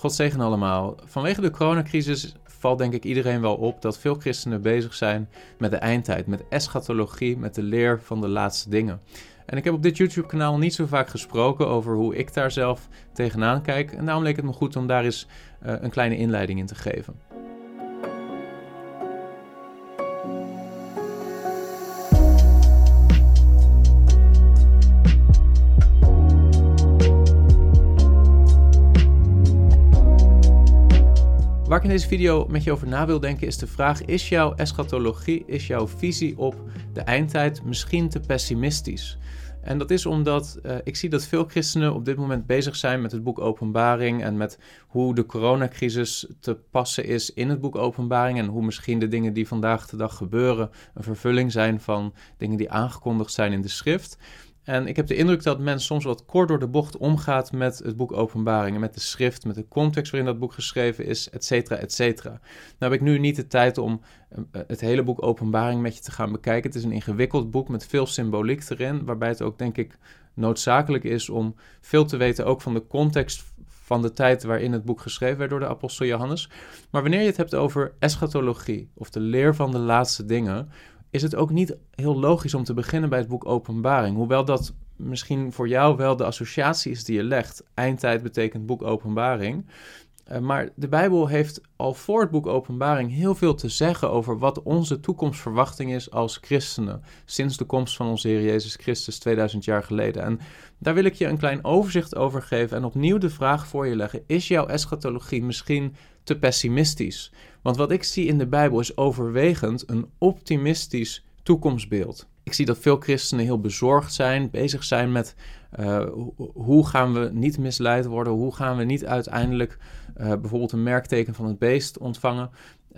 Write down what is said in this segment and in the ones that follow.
God zegen allemaal. Vanwege de coronacrisis valt denk ik iedereen wel op dat veel christenen bezig zijn met de eindtijd, met eschatologie, met de leer van de laatste dingen. En ik heb op dit YouTube-kanaal niet zo vaak gesproken over hoe ik daar zelf tegenaan kijk. En daarom leek het me goed om daar eens uh, een kleine inleiding in te geven. Waar ik in deze video met je over na wil denken is de vraag: is jouw eschatologie, is jouw visie op de eindtijd misschien te pessimistisch? En dat is omdat uh, ik zie dat veel christenen op dit moment bezig zijn met het boek Openbaring en met hoe de coronacrisis te passen is in het boek Openbaring en hoe misschien de dingen die vandaag de dag gebeuren een vervulling zijn van dingen die aangekondigd zijn in de schrift. En ik heb de indruk dat men soms wat kort door de bocht omgaat met het boek Openbaringen, met de schrift, met de context waarin dat boek geschreven is, et cetera, et cetera. Nou heb ik nu niet de tijd om eh, het hele boek Openbaring met je te gaan bekijken. Het is een ingewikkeld boek met veel symboliek erin, waarbij het ook denk ik noodzakelijk is om veel te weten ook van de context van de tijd waarin het boek geschreven werd door de apostel Johannes. Maar wanneer je het hebt over eschatologie of de leer van de laatste dingen, is het ook niet heel logisch om te beginnen bij het boek Openbaring. Hoewel dat misschien voor jou wel de associatie is die je legt. Eindtijd betekent boek Openbaring. Uh, maar de Bijbel heeft al voor het boek Openbaring heel veel te zeggen over wat onze toekomstverwachting is als christenen. Sinds de komst van onze Heer Jezus Christus 2000 jaar geleden. En daar wil ik je een klein overzicht over geven en opnieuw de vraag voor je leggen: is jouw eschatologie misschien te pessimistisch? Want wat ik zie in de Bijbel is overwegend een optimistisch toekomstbeeld. Ik zie dat veel christenen heel bezorgd zijn, bezig zijn met uh, hoe gaan we niet misleid worden, hoe gaan we niet uiteindelijk uh, bijvoorbeeld een merkteken van het beest ontvangen.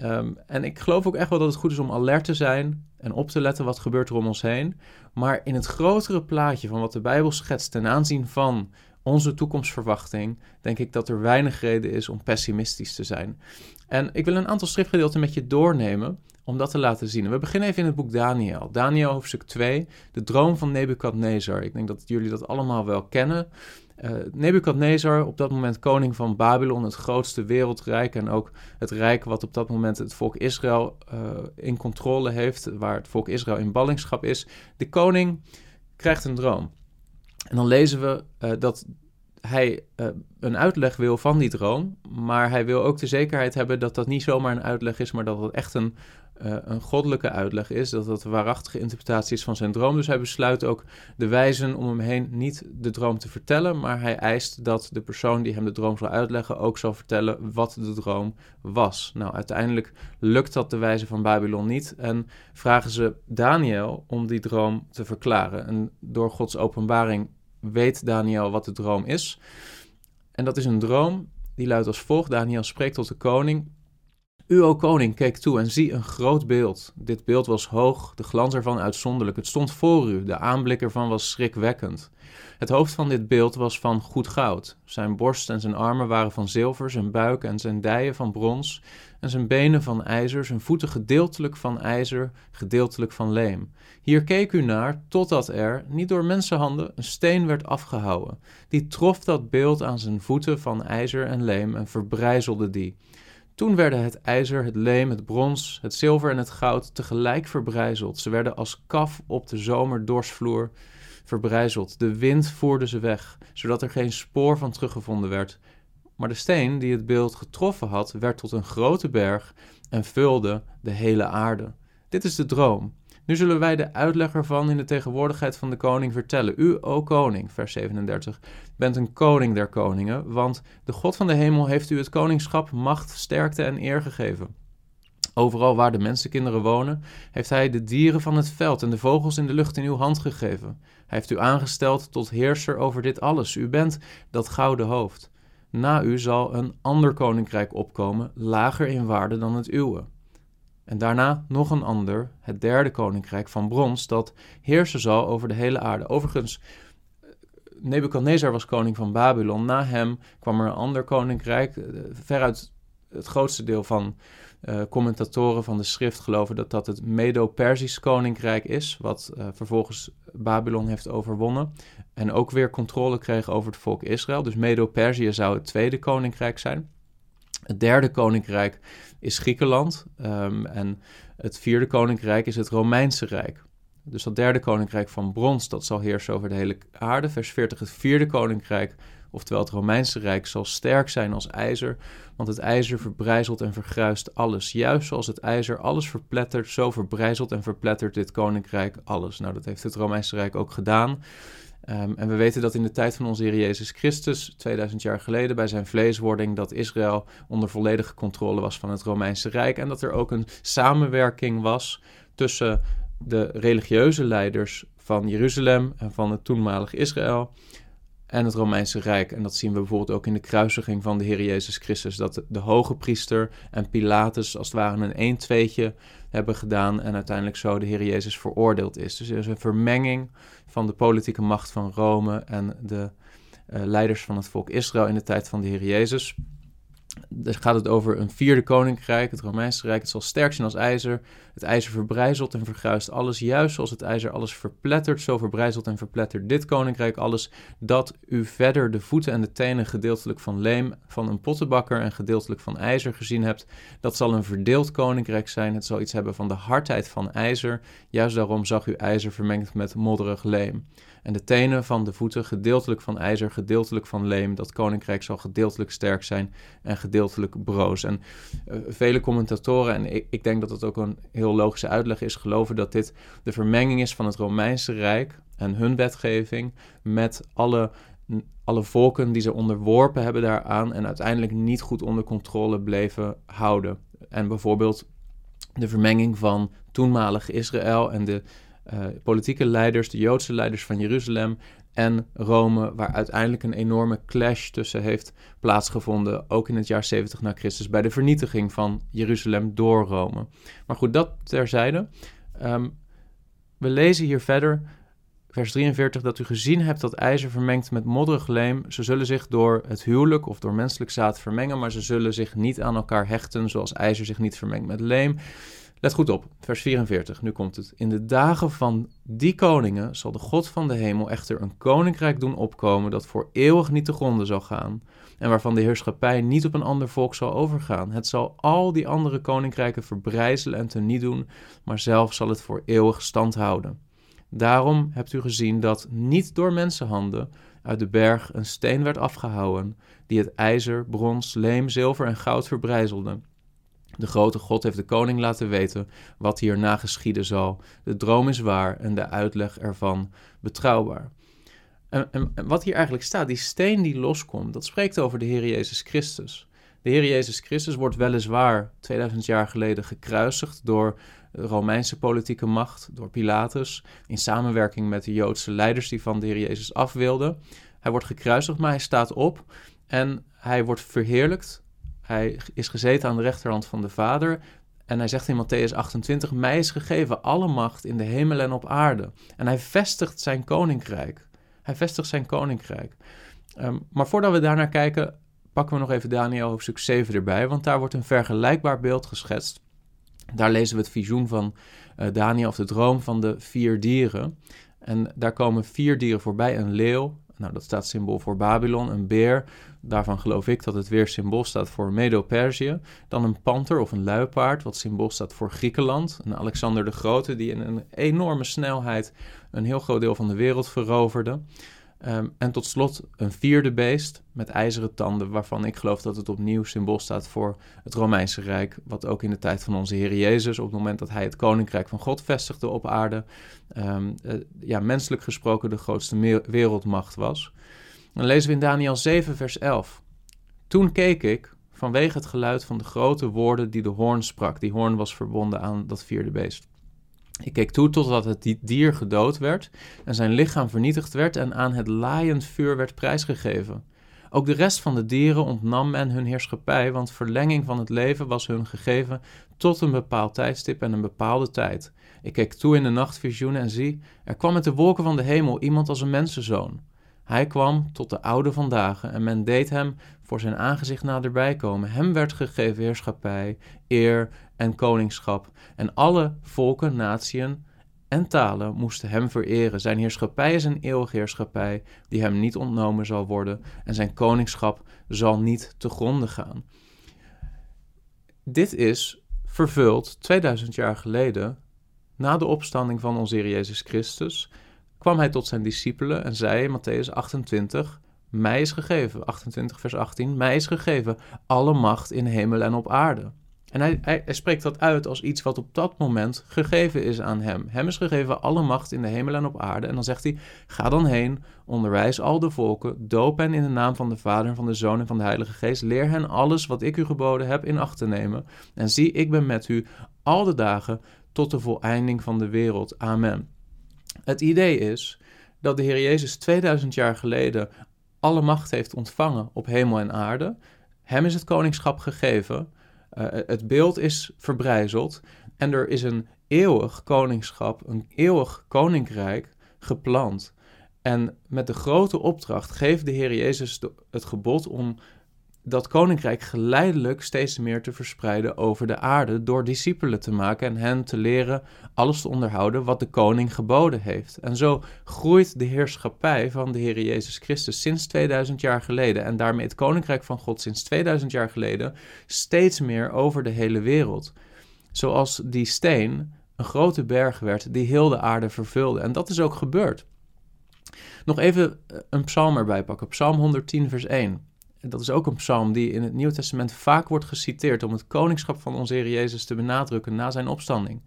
Um, en ik geloof ook echt wel dat het goed is om alert te zijn en op te letten wat gebeurt er om ons heen. Maar in het grotere plaatje van wat de Bijbel schetst ten aanzien van onze toekomstverwachting, denk ik dat er weinig reden is om pessimistisch te zijn. En ik wil een aantal schriftgedeelten met je doornemen om dat te laten zien. we beginnen even in het boek Daniel. Daniel hoofdstuk 2, de droom van Nebukadnezar. Ik denk dat jullie dat allemaal wel kennen. Uh, Nebukadnezar, op dat moment koning van Babylon, het grootste wereldrijk en ook het rijk wat op dat moment het volk Israël uh, in controle heeft, waar het volk Israël in ballingschap is. De koning krijgt een droom. En dan lezen we uh, dat hij uh, een uitleg wil van die droom, maar hij wil ook de zekerheid hebben dat dat niet zomaar een uitleg is, maar dat het echt een, uh, een goddelijke uitleg is, dat dat de waarachtige interpretatie is van zijn droom. Dus hij besluit ook de wijzen om hem heen niet de droom te vertellen, maar hij eist dat de persoon die hem de droom zal uitleggen ook zal vertellen wat de droom was. Nou, uiteindelijk lukt dat de wijze van Babylon niet en vragen ze Daniel om die droom te verklaren. En door Gods openbaring weet Daniel wat de droom is. En dat is een droom die luidt als volgt. Daniel spreekt tot de koning. U, o koning, keek toe en zie een groot beeld. Dit beeld was hoog, de glans ervan uitzonderlijk. Het stond voor u, de aanblik ervan was schrikwekkend. Het hoofd van dit beeld was van goed goud. Zijn borst en zijn armen waren van zilver, zijn buik en zijn dijen van brons, en zijn benen van ijzer, zijn voeten gedeeltelijk van ijzer, gedeeltelijk van leem. Hier keek u naar, totdat er, niet door mensenhanden, een steen werd afgehouwen. Die trof dat beeld aan zijn voeten van ijzer en leem en verbrijzelde die. Toen werden het ijzer, het leem, het brons, het zilver en het goud tegelijk verbrijzeld. Ze werden als kaf op de zomerdorsvloer verbrijzeld. De wind voerde ze weg, zodat er geen spoor van teruggevonden werd. Maar de steen die het beeld getroffen had, werd tot een grote berg en vulde de hele aarde. Dit is de droom. Nu zullen wij de uitleg ervan in de tegenwoordigheid van de koning vertellen. U, o koning, vers 37, bent een koning der koningen, want de God van de hemel heeft u het koningschap, macht, sterkte en eer gegeven. Overal waar de mensenkinderen wonen, heeft hij de dieren van het veld en de vogels in de lucht in uw hand gegeven. Hij heeft u aangesteld tot heerser over dit alles. U bent dat gouden hoofd. Na u zal een ander koninkrijk opkomen, lager in waarde dan het uwe. En daarna nog een ander, het derde koninkrijk van brons, dat heersen zal over de hele aarde. Overigens, Nebukadnezar was koning van Babylon. Na hem kwam er een ander koninkrijk. Eh, veruit het grootste deel van uh, commentatoren van de schrift geloven dat dat het Medo-Persisch koninkrijk is, wat uh, vervolgens Babylon heeft overwonnen. En ook weer controle kreeg over het volk Israël. Dus Medo-Perzië zou het tweede koninkrijk zijn. Het derde koninkrijk is Griekenland um, en het vierde koninkrijk is het Romeinse Rijk. Dus dat derde koninkrijk van brons, dat zal heersen over de hele aarde. Vers 40, het vierde koninkrijk, oftewel het Romeinse Rijk, zal sterk zijn als ijzer. Want het ijzer verbrijzelt en vergruist alles. Juist zoals het ijzer alles verplettert, zo verbrijzelt en verplettert dit koninkrijk alles. Nou, dat heeft het Romeinse Rijk ook gedaan. Um, en we weten dat in de tijd van onze Heer Jezus Christus, 2000 jaar geleden, bij zijn vleeswording, dat Israël onder volledige controle was van het Romeinse Rijk. En dat er ook een samenwerking was tussen de religieuze leiders van Jeruzalem en van het toenmalig Israël en het Romeinse Rijk. En dat zien we bijvoorbeeld ook in de kruisiging van de Heer Jezus Christus. Dat de hoge priester en Pilatus als het ware een een-tweetje hebben gedaan en uiteindelijk zo de Heer Jezus veroordeeld is. Dus er is een vermenging van de politieke macht van Rome en de uh, leiders van het volk Israël in de tijd van de Heer Jezus. Dan gaat het over een vierde koninkrijk, het Romeinse Rijk. Het zal sterk zijn als ijzer. Het ijzer verbrijzelt en vergruist alles. Juist zoals het ijzer alles verplettert, zo verbrijzelt en verplettert dit koninkrijk alles. Dat u verder de voeten en de tenen gedeeltelijk van leem van een pottenbakker en gedeeltelijk van ijzer gezien hebt. Dat zal een verdeeld koninkrijk zijn. Het zal iets hebben van de hardheid van ijzer. Juist daarom zag u ijzer vermengd met modderig leem en de tenen van de voeten gedeeltelijk van ijzer, gedeeltelijk van leem. Dat koninkrijk zal gedeeltelijk sterk zijn en gedeeltelijk broos. En uh, vele commentatoren, en ik, ik denk dat het ook een heel logische uitleg is, geloven dat dit de vermenging is van het Romeinse Rijk en hun wetgeving met alle alle volken die ze onderworpen hebben daaraan en uiteindelijk niet goed onder controle bleven houden. En bijvoorbeeld de vermenging van toenmalig Israël en de uh, politieke leiders, de Joodse leiders van Jeruzalem en Rome, waar uiteindelijk een enorme clash tussen heeft plaatsgevonden, ook in het jaar 70 na Christus, bij de vernietiging van Jeruzalem door Rome. Maar goed, dat terzijde. Um, we lezen hier verder, vers 43, dat u gezien hebt dat ijzer vermengt met modderig leem. Ze zullen zich door het huwelijk of door menselijk zaad vermengen, maar ze zullen zich niet aan elkaar hechten, zoals ijzer zich niet vermengt met leem. Let goed op, vers 44, nu komt het. In de dagen van die koningen zal de God van de hemel echter een koninkrijk doen opkomen dat voor eeuwig niet te gronden zal gaan en waarvan de heerschappij niet op een ander volk zal overgaan. Het zal al die andere koninkrijken verbrijzelen en teniet doen, maar zelf zal het voor eeuwig stand houden. Daarom hebt u gezien dat niet door mensenhanden uit de berg een steen werd afgehouwen, die het ijzer, brons, leem, zilver en goud verbrijzelde de grote God heeft de koning laten weten wat hierna geschieden zal. De droom is waar en de uitleg ervan betrouwbaar. En, en, wat hier eigenlijk staat, die steen die loskomt, dat spreekt over de Heer Jezus Christus. De Heer Jezus Christus wordt weliswaar 2000 jaar geleden gekruisigd door de Romeinse politieke macht, door Pilatus, in samenwerking met de Joodse leiders die van de Heer Jezus af wilden. Hij wordt gekruisigd, maar hij staat op en hij wordt verheerlijkt hij is gezeten aan de rechterhand van de Vader. En hij zegt in Matthäus 28: Mij is gegeven alle macht in de hemel en op aarde. En hij vestigt zijn koninkrijk. Hij vestigt zijn koninkrijk. Um, maar voordat we daarnaar kijken, pakken we nog even Daniel hoofdstuk 7 erbij. Want daar wordt een vergelijkbaar beeld geschetst. Daar lezen we het visioen van uh, Daniel, of de droom van de vier dieren. En daar komen vier dieren voorbij: een leeuw, nou, dat staat symbool voor Babylon, een beer. Daarvan geloof ik dat het weer symbool staat voor Medo-Perzië. Dan een panter of een luipaard, wat symbool staat voor Griekenland. Een Alexander de Grote, die in een enorme snelheid een heel groot deel van de wereld veroverde. Ehm, en tot slot een vierde beest met ijzeren tanden, waarvan ik geloof dat het opnieuw symbool staat voor het Romeinse Rijk, wat ook in de tijd van onze Heer Jezus, op het moment dat hij het koninkrijk van God vestigde op aarde, um, ja, menselijk gesproken de grootste wereldmacht was. Dan lezen we in Daniel 7, vers 11. Toen keek ik vanwege het geluid van de grote woorden die de hoorn sprak. Die hoorn was verbonden aan dat vierde beest. Ik keek toe totdat het dier gedood werd en zijn lichaam vernietigd werd en aan het laaiend vuur werd prijsgegeven. Ook de rest van de dieren ontnam men hun heerschappij, want verlenging van het leven was hun gegeven tot een bepaald tijdstip en een bepaalde tijd. Ik keek toe in de nachtvisioenen en zie, er kwam met de wolken van de hemel iemand als een mensenzoon. Hij kwam tot de oude vandaag en men deed hem voor zijn aangezicht naderbij komen. Hem werd gegeven heerschappij, eer en koningschap. En alle volken, natieën en talen moesten hem vereren. Zijn heerschappij is een eeuwige heerschappij die hem niet ontnomen zal worden en zijn koningschap zal niet te gronden gaan. Dit is vervuld 2000 jaar geleden, na de opstanding van onze Heer Jezus Christus, kwam hij tot zijn discipelen en zei in Matthäus 28, mij is gegeven, 28 vers 18, mij is gegeven alle macht in hemel en op aarde. En hij, hij, spreekt dat uit als iets wat op dat moment gegeven is aan hem. Hem is gegeven alle macht in de hemel en op aarde. En dan zegt hij: Ga dan heen, onderwijs al de volken, doop hen in de naam van de Vader, van de Zoon en van de Heilige Geest. Leer hen alles wat ik u geboden heb in acht te nemen. En zie, ik ben met u al de dagen tot de voleinding van de wereld. Amen. Het idee is dat de Heer Jezus 2000 jaar geleden alle macht heeft ontvangen op hemel en aarde. Hem is het koningschap gegeven. Uh, het beeld is verbrijzeld en er is een eeuwig koningschap, een eeuwig koninkrijk gepland. En met de grote opdracht geeft de Heer Jezus het gebod om dat koninkrijk geleidelijk steeds meer te verspreiden over de aarde door discipelen te maken en hen te leren alles te onderhouden wat de koning geboden heeft. En zo groeit de heerschappij van de Heer Jezus Christus sinds 2000 jaar geleden en daarmee het koninkrijk van God sinds 2000 jaar geleden steeds meer over de hele wereld. Zoals die steen een grote berg werd die heel de aarde vervulde. En dat is ook gebeurd. Nog even een psalm erbij pakken, Psalm 110 vers 1 dat is ook een psalm die in het Nieuw Testament vaak wordt geciteerd om het koningschap van onze Heer Jezus te benadrukken na zijn opstanding.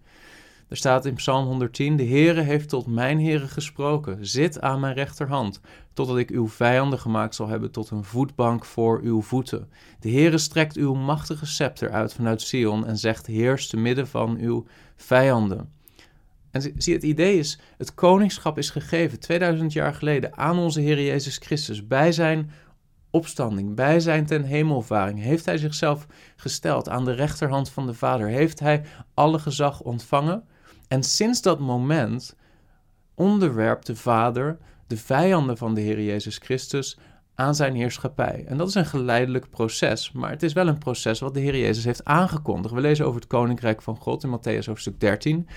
Er staat in Psalm 110: De Heere heeft tot mijn Heere gesproken: Zit aan mijn rechterhand, totdat ik uw vijanden gemaakt zal hebben tot een voetbank voor uw voeten. De Heere strekt uw machtige scepter uit vanuit Sion en zegt: Heers te midden van uw vijanden. En zie, het idee is: het koningschap is gegeven 2000 jaar geleden aan onze Heer Jezus Christus bij zijn opstanding, bij zijn ten hemelvaring, heeft hij zichzelf gesteld aan de rechterhand van de Vader, heeft hij alle gezag ontvangen. En sinds dat moment onderwerpt de Vader de vijanden van de Heer Jezus Christus aan zijn heerschappij. En dat is een geleidelijk proces, maar het is wel een proces wat de Heer Jezus heeft aangekondigd. We lezen over het Koninkrijk van God in Matthäus hoofdstuk 13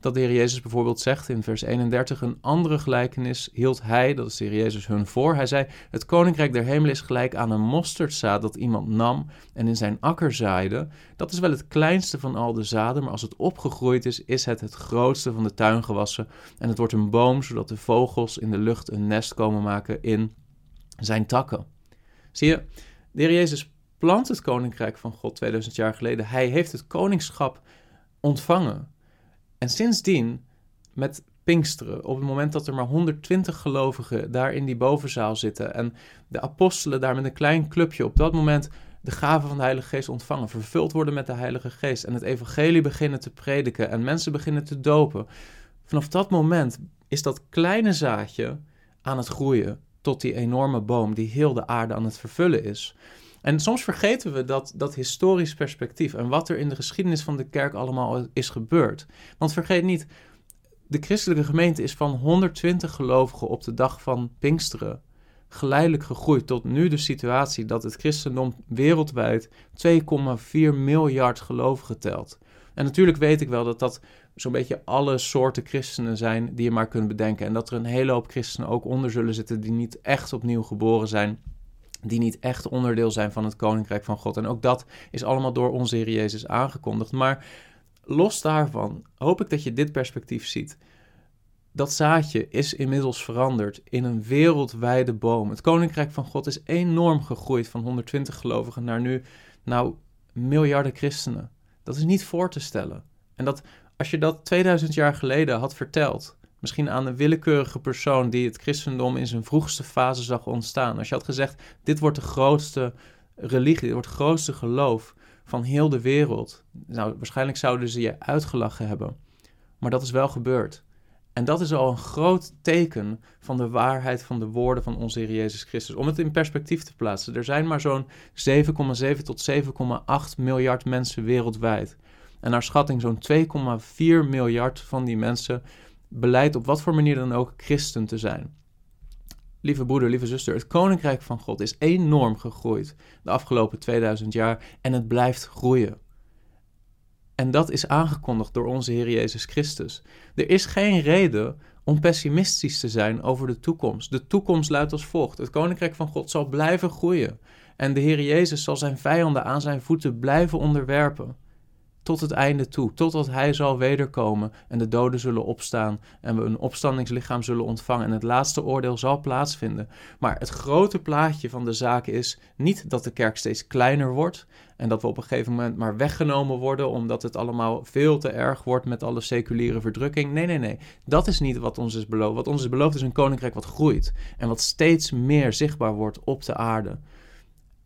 dat de Heer Jezus bijvoorbeeld zegt in vers 31, een andere gelijkenis hield hij, dat is de Heer Jezus, hun voor. Hij zei, het koninkrijk der hemel is gelijk aan een mosterdzaad dat iemand nam en in zijn akker zaaide. Dat is wel het kleinste van al de zaden, maar als het opgegroeid is, is het het grootste van de tuingewassen. En het wordt een boom, zodat de vogels in de lucht een nest komen maken in zijn takken. Zie je, de Heer Jezus plant het koninkrijk van God 2000 jaar geleden. Hij heeft het koningschap ontvangen. En sindsdien, met Pinksteren, op het moment dat er maar 120 gelovigen daar in die bovenzaal zitten en de apostelen daar met een klein clubje op dat moment de gave van de Heilige Geest ontvangen, vervuld worden met de Heilige Geest en het evangelie beginnen te prediken en mensen beginnen te dopen. Vanaf dat moment is dat kleine zaadje aan het groeien tot die enorme boom die heel de aarde aan het vervullen is. En soms vergeten we dat, dat historisch perspectief en wat er in de geschiedenis van de kerk allemaal is gebeurd. Want vergeet niet, de christelijke gemeente is van 120 gelovigen op de dag van Pinksteren geleidelijk gegroeid tot nu de situatie dat het christendom wereldwijd 2,4 miljard gelovigen telt. En natuurlijk weet ik wel dat dat zo'n beetje alle soorten christenen zijn die je maar kunt bedenken. En dat er een hele hoop christenen ook onder zullen zitten die niet echt opnieuw geboren zijn die niet echt onderdeel zijn van het koninkrijk van God. En ook dat is allemaal door onze Heer Jezus aangekondigd. Maar los daarvan hoop ik dat je dit perspectief ziet. Dat zaadje is inmiddels veranderd in een wereldwijde boom. Het koninkrijk van God is enorm gegroeid van 120 gelovigen naar nu, nou, miljarden christenen. Dat is niet voor te stellen. En dat als je dat 2000 jaar geleden had verteld, Misschien aan een willekeurige persoon die het christendom in zijn vroegste fase zag ontstaan. Als je had gezegd: dit wordt de grootste religie, dit wordt het grootste geloof van heel de wereld. Nou, waarschijnlijk zouden ze je uitgelachen hebben. Maar dat is wel gebeurd. En dat is al een groot teken van de waarheid van de woorden van onze Heer Jezus Christus. Om het in perspectief te plaatsen. Er zijn maar zo'n 7,7 tot 7,8 miljard mensen wereldwijd. En naar schatting zo'n 2,4 miljard van die mensen beleid op wat voor manier dan ook christen te zijn. Lieve broeder, lieve zuster, het koninkrijk van God is enorm gegroeid de afgelopen 2000 jaar en het blijft groeien. En dat is aangekondigd door onze Heer Jezus Christus. Er is geen reden om pessimistisch te zijn over de toekomst. De toekomst luidt als volgt: Het koninkrijk van God zal blijven groeien. En de Heer Jezus zal zijn vijanden aan zijn voeten blijven onderwerpen tot het einde toe, totdat hij zal wederkomen en de doden zullen opstaan en we een opstandingslichaam zullen ontvangen en het laatste oordeel zal plaatsvinden. Maar het grote plaatje van de zaak is niet dat de kerk steeds kleiner wordt en dat we op een gegeven moment maar weggenomen worden omdat het allemaal veel te erg wordt met alle seculiere verdrukking. Nee, nee, nee. Dat is niet wat ons is beloofd. Wat ons is beloofd is een koninkrijk wat groeit en wat steeds meer zichtbaar wordt op de aarde.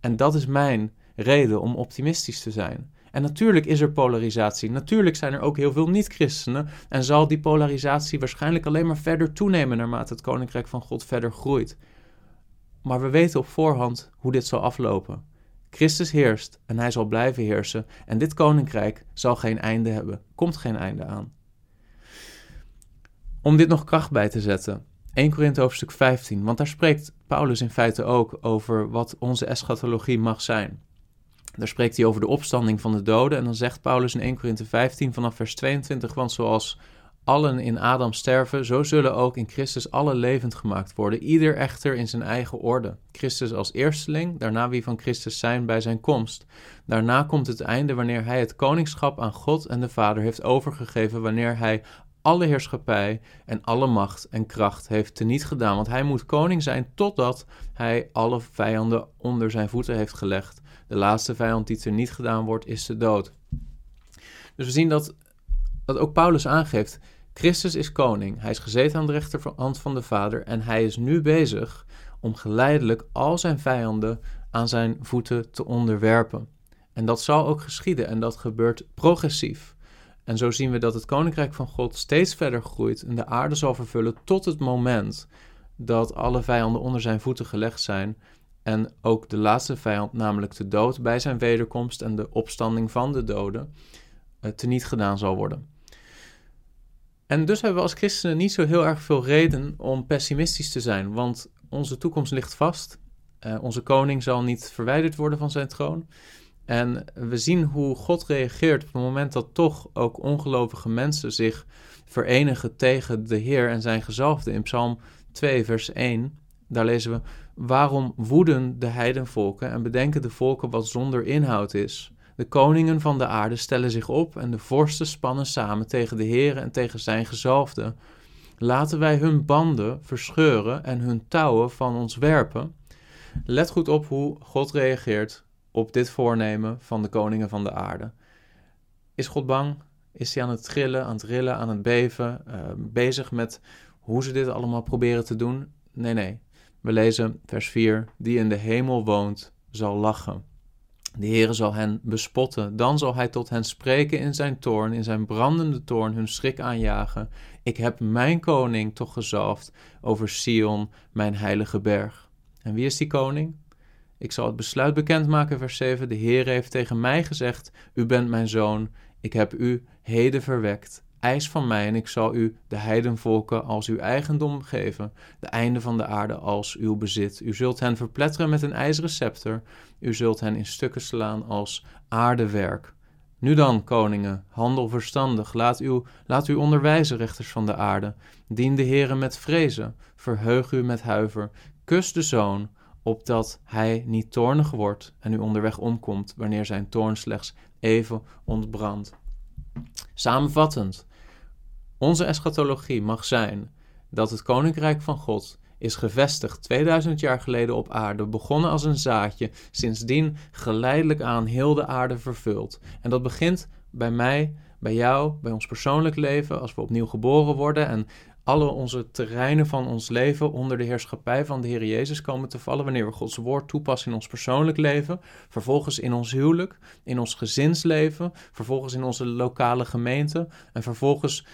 En dat is mijn reden om optimistisch te zijn. En natuurlijk is er polarisatie. Natuurlijk zijn er ook heel veel niet-christenen. En zal die polarisatie waarschijnlijk alleen maar verder toenemen naarmate het koninkrijk van God verder groeit. Maar we weten op voorhand hoe dit zal aflopen. Christus heerst en hij zal blijven heersen. En dit koninkrijk zal geen einde hebben. Komt geen einde aan. Om dit nog kracht bij te zetten. 1 Korinthe hoofdstuk 15, want daar spreekt Paulus in feite ook over wat onze eschatologie mag zijn. Daar spreekt hij over de opstanding van de doden. En dan zegt Paulus in 1 Korinthe 15 vanaf vers 22: Want zoals allen in Adam sterven, zo zullen ook in Christus alle levend gemaakt worden, ieder echter in zijn eigen orde. Christus als eersteling, daarna wie van Christus zijn bij zijn komst. Daarna komt het einde wanneer hij het koningschap aan God en de Vader heeft overgegeven, wanneer hij alle heerschappij en alle macht en kracht heeft teniet gedaan. Want hij moet koning zijn totdat hij alle vijanden onder zijn voeten heeft gelegd. De laatste vijand die er niet gedaan wordt, is de dood. Dus we zien dat, dat ook Paulus aangeeft: Christus is koning. Hij is gezeten aan de rechterhand van de Vader en hij is nu bezig om geleidelijk al zijn vijanden aan zijn voeten te onderwerpen. En dat zal ook geschieden en dat gebeurt progressief. En zo zien we dat het koninkrijk van God steeds verder groeit en de aarde zal vervullen tot het moment dat alle vijanden onder zijn voeten gelegd zijn en ook de laatste vijand, namelijk de dood, bij zijn wederkomst en de opstanding van de doden, uh, teniet gedaan zal worden. En dus hebben we als christenen niet zo heel erg veel reden om pessimistisch te zijn, want onze toekomst ligt vast. Uh, onze koning zal niet verwijderd worden van zijn troon. En we zien hoe God reageert op het moment dat toch ook ongelovige mensen zich verenigen tegen de Heer en zijn gezalfde. In Psalm 2, vers 1, daar lezen we: Waarom woeden de heidenvolken en bedenken de volken wat zonder inhoud is? De koningen van de aarde stellen zich op en de vorsten spannen samen tegen de Heer en tegen zijn gezalfde. Laten wij hun banden verscheuren en hun touwen van ons werpen. Let goed op hoe God reageert op dit voornemen van de koningen van de aarde. Is God bang? Is hij aan het trillen, aan het rillen, aan het beven, uh, bezig met hoe ze dit allemaal proberen te doen? Nee, nee. We lezen vers 4: Die in de hemel woont, zal lachen. De Heere zal hen bespotten. Dan zal hij tot hen spreken in zijn toorn, in zijn brandende toorn, hun schrik aanjagen. Ik heb mijn koning toch gezalfd over Sion, mijn heilige berg. En wie is die koning? Ik zal het besluit bekendmaken, vers 7. De Heer heeft tegen mij gezegd: U bent mijn zoon, ik heb u heden verwekt eis van mij en ik zal u de heidenvolken als uw eigendom geven, de einde van de aarde als uw bezit. U zult hen verpletteren met een ijzeren scepter, u zult hen in stukken slaan als aardewerk. Nu dan, koningen, handel verstandig, laat, uw, laat u onderwijzen, rechters van de aarde. Dien de Heere met vrezen, verheug u met huiver, kus de zoon, opdat hij niet toornig wordt en u onderweg omkomt, wanneer zijn toorn slechts even ontbrandt. Samenvattend, onze eschatologie mag zijn dat het koninkrijk van God is gevestigd 2000 jaar geleden op aarde, begonnen als een zaadje, sindsdien geleidelijk aan heel de aarde vervuld. En dat begint bij mij, bij jou, bij ons persoonlijk leven, als we opnieuw geboren worden en alle onze terreinen van ons leven onder de heerschappij van de Heer Jezus komen te vallen wanneer we Gods woord toepassen in ons persoonlijk leven, vervolgens in ons huwelijk, in ons gezinsleven, vervolgens in onze lokale gemeente en vervolgens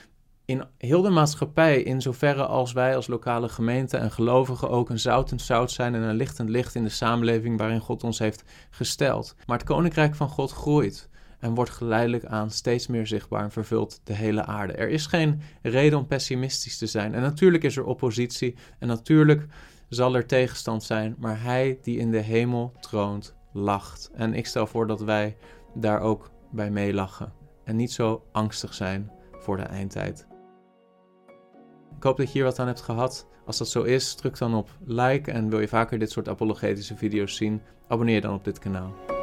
in heel de maatschappij, in zoverre als wij als lokale gemeente en gelovigen ook een zoutend zout zijn en een lichtend licht in de samenleving waarin God ons heeft gesteld. Maar het koninkrijk van God groeit en wordt geleidelijk aan steeds meer zichtbaar en vervult de hele aarde. Er is geen reden om pessimistisch te zijn. En natuurlijk is er oppositie en natuurlijk zal er tegenstand zijn, maar hij die in de hemel troont, lacht. En ik stel voor dat wij daar ook bij meelachen en niet zo angstig zijn voor de eindtijd. Ik hoop dat je hier wat aan hebt gehad. Als dat zo is, druk dan op like en wil je vaker dit soort apologetische video's zien, abonneer dan op dit kanaal.